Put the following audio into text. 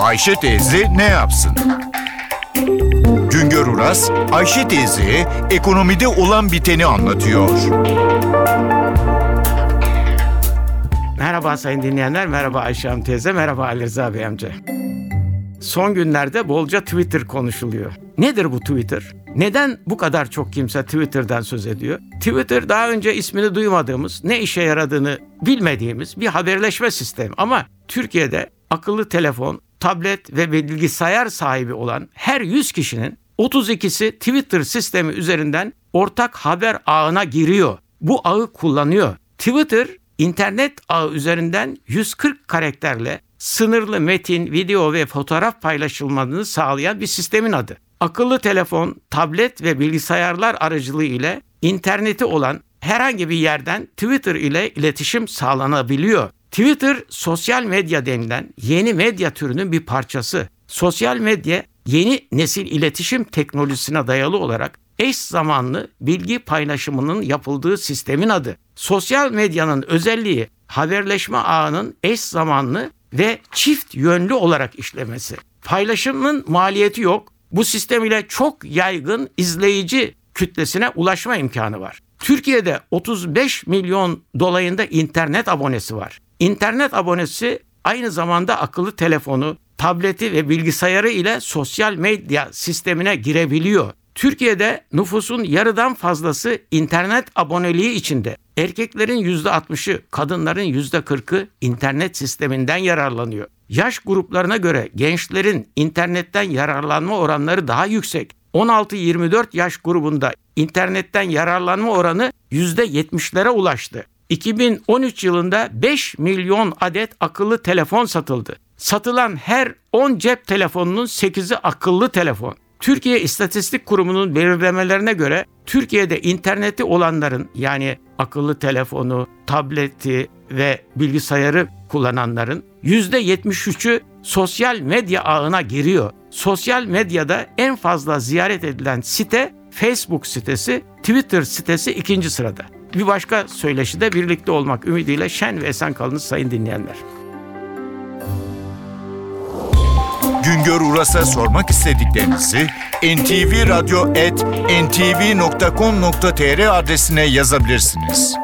Ayşe teyze ne yapsın? Güngör Uras, Ayşe teyze ekonomide olan biteni anlatıyor. Merhaba sayın dinleyenler, merhaba Ayşe Hanım teyze, merhaba Ali Rıza Bey amca. Son günlerde bolca Twitter konuşuluyor. Nedir bu Twitter? Neden bu kadar çok kimse Twitter'dan söz ediyor? Twitter daha önce ismini duymadığımız, ne işe yaradığını bilmediğimiz bir haberleşme sistemi. Ama Türkiye'de akıllı telefon, tablet ve bilgisayar sahibi olan her 100 kişinin 32'si Twitter sistemi üzerinden ortak haber ağına giriyor. Bu ağı kullanıyor. Twitter internet ağı üzerinden 140 karakterle sınırlı metin, video ve fotoğraf paylaşılmasını sağlayan bir sistemin adı. Akıllı telefon, tablet ve bilgisayarlar aracılığı ile interneti olan herhangi bir yerden Twitter ile iletişim sağlanabiliyor. Twitter sosyal medya denilen yeni medya türünün bir parçası. Sosyal medya yeni nesil iletişim teknolojisine dayalı olarak eş zamanlı bilgi paylaşımının yapıldığı sistemin adı. Sosyal medyanın özelliği haberleşme ağının eş zamanlı ve çift yönlü olarak işlemesi. Paylaşımın maliyeti yok. Bu sistem ile çok yaygın izleyici kütlesine ulaşma imkanı var. Türkiye'de 35 milyon dolayında internet abonesi var. İnternet abonesi aynı zamanda akıllı telefonu, tableti ve bilgisayarı ile sosyal medya sistemine girebiliyor. Türkiye'de nüfusun yarıdan fazlası internet aboneliği içinde. Erkeklerin %60'ı, kadınların %40'ı internet sisteminden yararlanıyor. Yaş gruplarına göre gençlerin internetten yararlanma oranları daha yüksek. 16-24 yaş grubunda internetten yararlanma oranı %70'lere ulaştı. 2013 yılında 5 milyon adet akıllı telefon satıldı. Satılan her 10 cep telefonunun 8'i akıllı telefon. Türkiye İstatistik Kurumu'nun belirlemelerine göre Türkiye'de interneti olanların yani akıllı telefonu, tableti ve bilgisayarı kullananların %73'ü sosyal medya ağına giriyor. Sosyal medyada en fazla ziyaret edilen site Facebook sitesi, Twitter sitesi ikinci sırada. Bir başka söyleşide birlikte olmak ümidiyle şen ve esen kalınız sayın dinleyenler. Güngör Uras'a sormak istediklerinizi ntvradio.com.tr adresine yazabilirsiniz.